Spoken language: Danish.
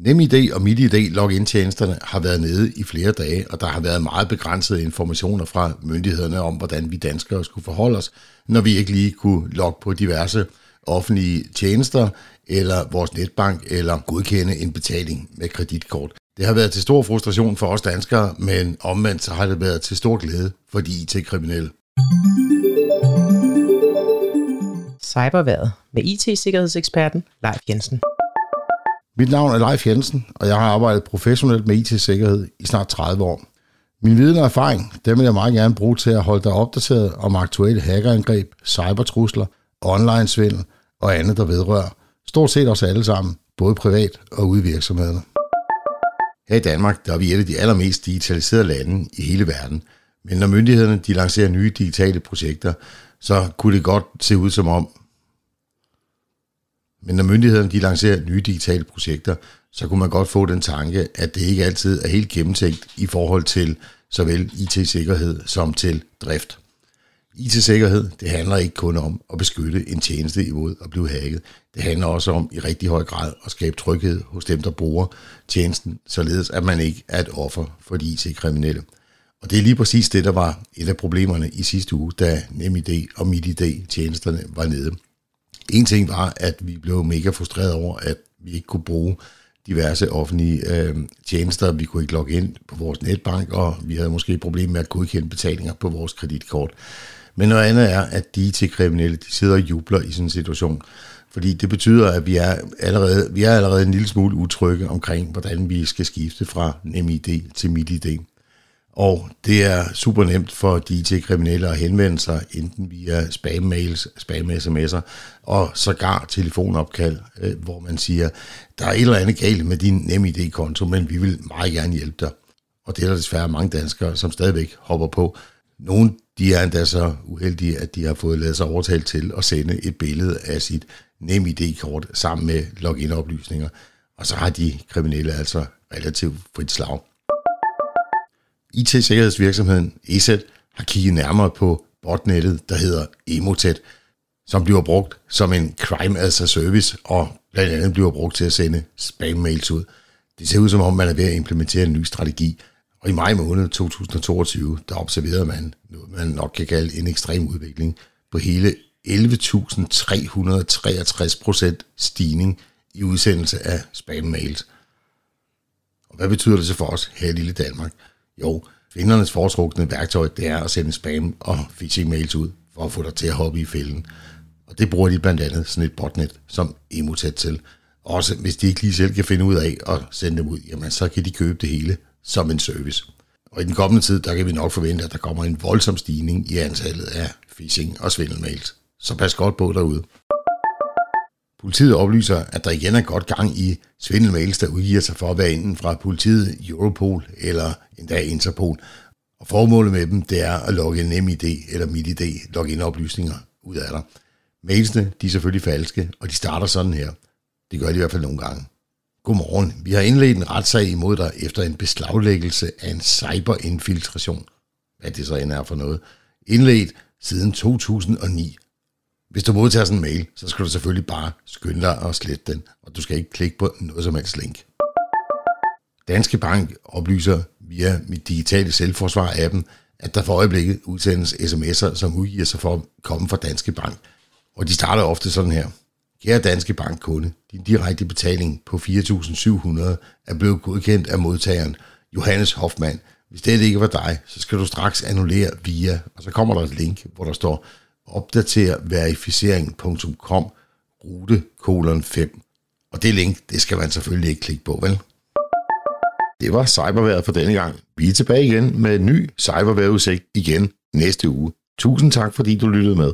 NemID og MitID login-tjenesterne har været nede i flere dage, og der har været meget begrænsede informationer fra myndighederne om, hvordan vi danskere skulle forholde os, når vi ikke lige kunne logge på diverse offentlige tjenester, eller vores netbank, eller godkende en betaling med kreditkort. Det har været til stor frustration for os danskere, men omvendt så har det været til stor glæde for de IT-kriminelle. Cyberværet med IT-sikkerhedseksperten Leif Jensen. Mit navn er Leif Jensen, og jeg har arbejdet professionelt med IT-sikkerhed i snart 30 år. Min viden og erfaring, dem vil jeg meget gerne bruge til at holde dig opdateret om aktuelle hackerangreb, cybertrusler, online-svindel og andet, der vedrører stort set os alle sammen, både privat og ude i virksomhederne. Her i Danmark der er vi et af de allermest digitaliserede lande i hele verden, men når myndighederne de lancerer nye digitale projekter, så kunne det godt se ud som om, men når myndighederne de lancerer nye digitale projekter, så kunne man godt få den tanke, at det ikke altid er helt gennemtænkt i forhold til såvel IT-sikkerhed som til drift. IT-sikkerhed, det handler ikke kun om at beskytte en tjeneste imod at blive hacket. Det handler også om i rigtig høj grad at skabe tryghed hos dem, der bruger tjenesten, således at man ikke er et offer for de IT-kriminelle. Og det er lige præcis det, der var et af problemerne i sidste uge, da NemID og MitID-tjenesterne var nede. En ting var, at vi blev mega frustreret over, at vi ikke kunne bruge diverse offentlige øh, tjenester. Vi kunne ikke logge ind på vores netbank, og vi havde måske et problem med at godkende betalinger på vores kreditkort. Men noget andet er, at de IT-kriminelle, de sidder og jubler i sådan en situation. Fordi det betyder, at vi er allerede, vi er allerede en lille smule utrygge omkring, hvordan vi skal skifte fra NemID til MitID. Og det er super nemt for de IT-kriminelle at henvende sig, enten via spam-mails, spam-sms'er og sågar telefonopkald, øh, hvor man siger, der er et eller andet galt med din NemID-konto, men vi vil meget gerne hjælpe dig. Og det er der desværre mange danskere, som stadigvæk hopper på. Nogle de er endda så uheldige, at de har fået lavet sig overtalt til at sende et billede af sit NemID-kort sammen med login-oplysninger. Og så har de kriminelle altså relativt frit slag. IT-sikkerhedsvirksomheden ESET har kigget nærmere på botnettet, der hedder Emotet, som bliver brugt som en crime as a service, og blandt andet bliver brugt til at sende spam-mails ud. Det ser ud som om, man er ved at implementere en ny strategi, og i maj måned 2022, der observerede man noget, man nok kan kalde en ekstrem udvikling på hele 11.363 procent stigning i udsendelse af spam-mails. Og hvad betyder det så for os her i lille Danmark? Jo, findernes foretrukne værktøj, det er at sende spam og phishing-mails ud, for at få dig til at hoppe i fælden. Og det bruger de blandt andet sådan et botnet som Emotet til. Også hvis de ikke lige selv kan finde ud af at sende dem ud, jamen så kan de købe det hele som en service. Og i den kommende tid, der kan vi nok forvente, at der kommer en voldsom stigning i antallet af phishing og svindelmails. Så pas godt på derude. Politiet oplyser, at der igen er godt gang i svindelmails, der udgiver sig for at være enten fra politiet, Europol eller endda Interpol. Og formålet med dem, det er at logge en NemID eller MitID login-oplysninger ud af dig. Mailsene, de er selvfølgelig falske, og de starter sådan her. Det gør de i hvert fald nogle gange. Godmorgen. Vi har indledt en retssag imod dig efter en beslaglæggelse af en cyberinfiltration. Hvad det så end er for noget. Indledt siden 2009. Hvis du modtager sådan en mail, så skal du selvfølgelig bare skynde dig og slette den, og du skal ikke klikke på noget som helst link. Danske Bank oplyser via mit digitale selvforsvar-appen, at der for øjeblikket udsendes sms'er, som udgiver sig for at komme fra Danske Bank. Og de starter ofte sådan her. Kære Danske Bankkunde, din direkte betaling på 4.700 er blevet godkendt af modtageren Johannes Hoffmann. Hvis det ikke var dig, så skal du straks annullere via, og så kommer der et link, hvor der står opdater verificering.com rute kolon 5. Og det link, det skal man selvfølgelig ikke klikke på, vel? Det var cyberværet for denne gang. Vi er tilbage igen med en ny cyberværetudsigt igen næste uge. Tusind tak, fordi du lyttede med.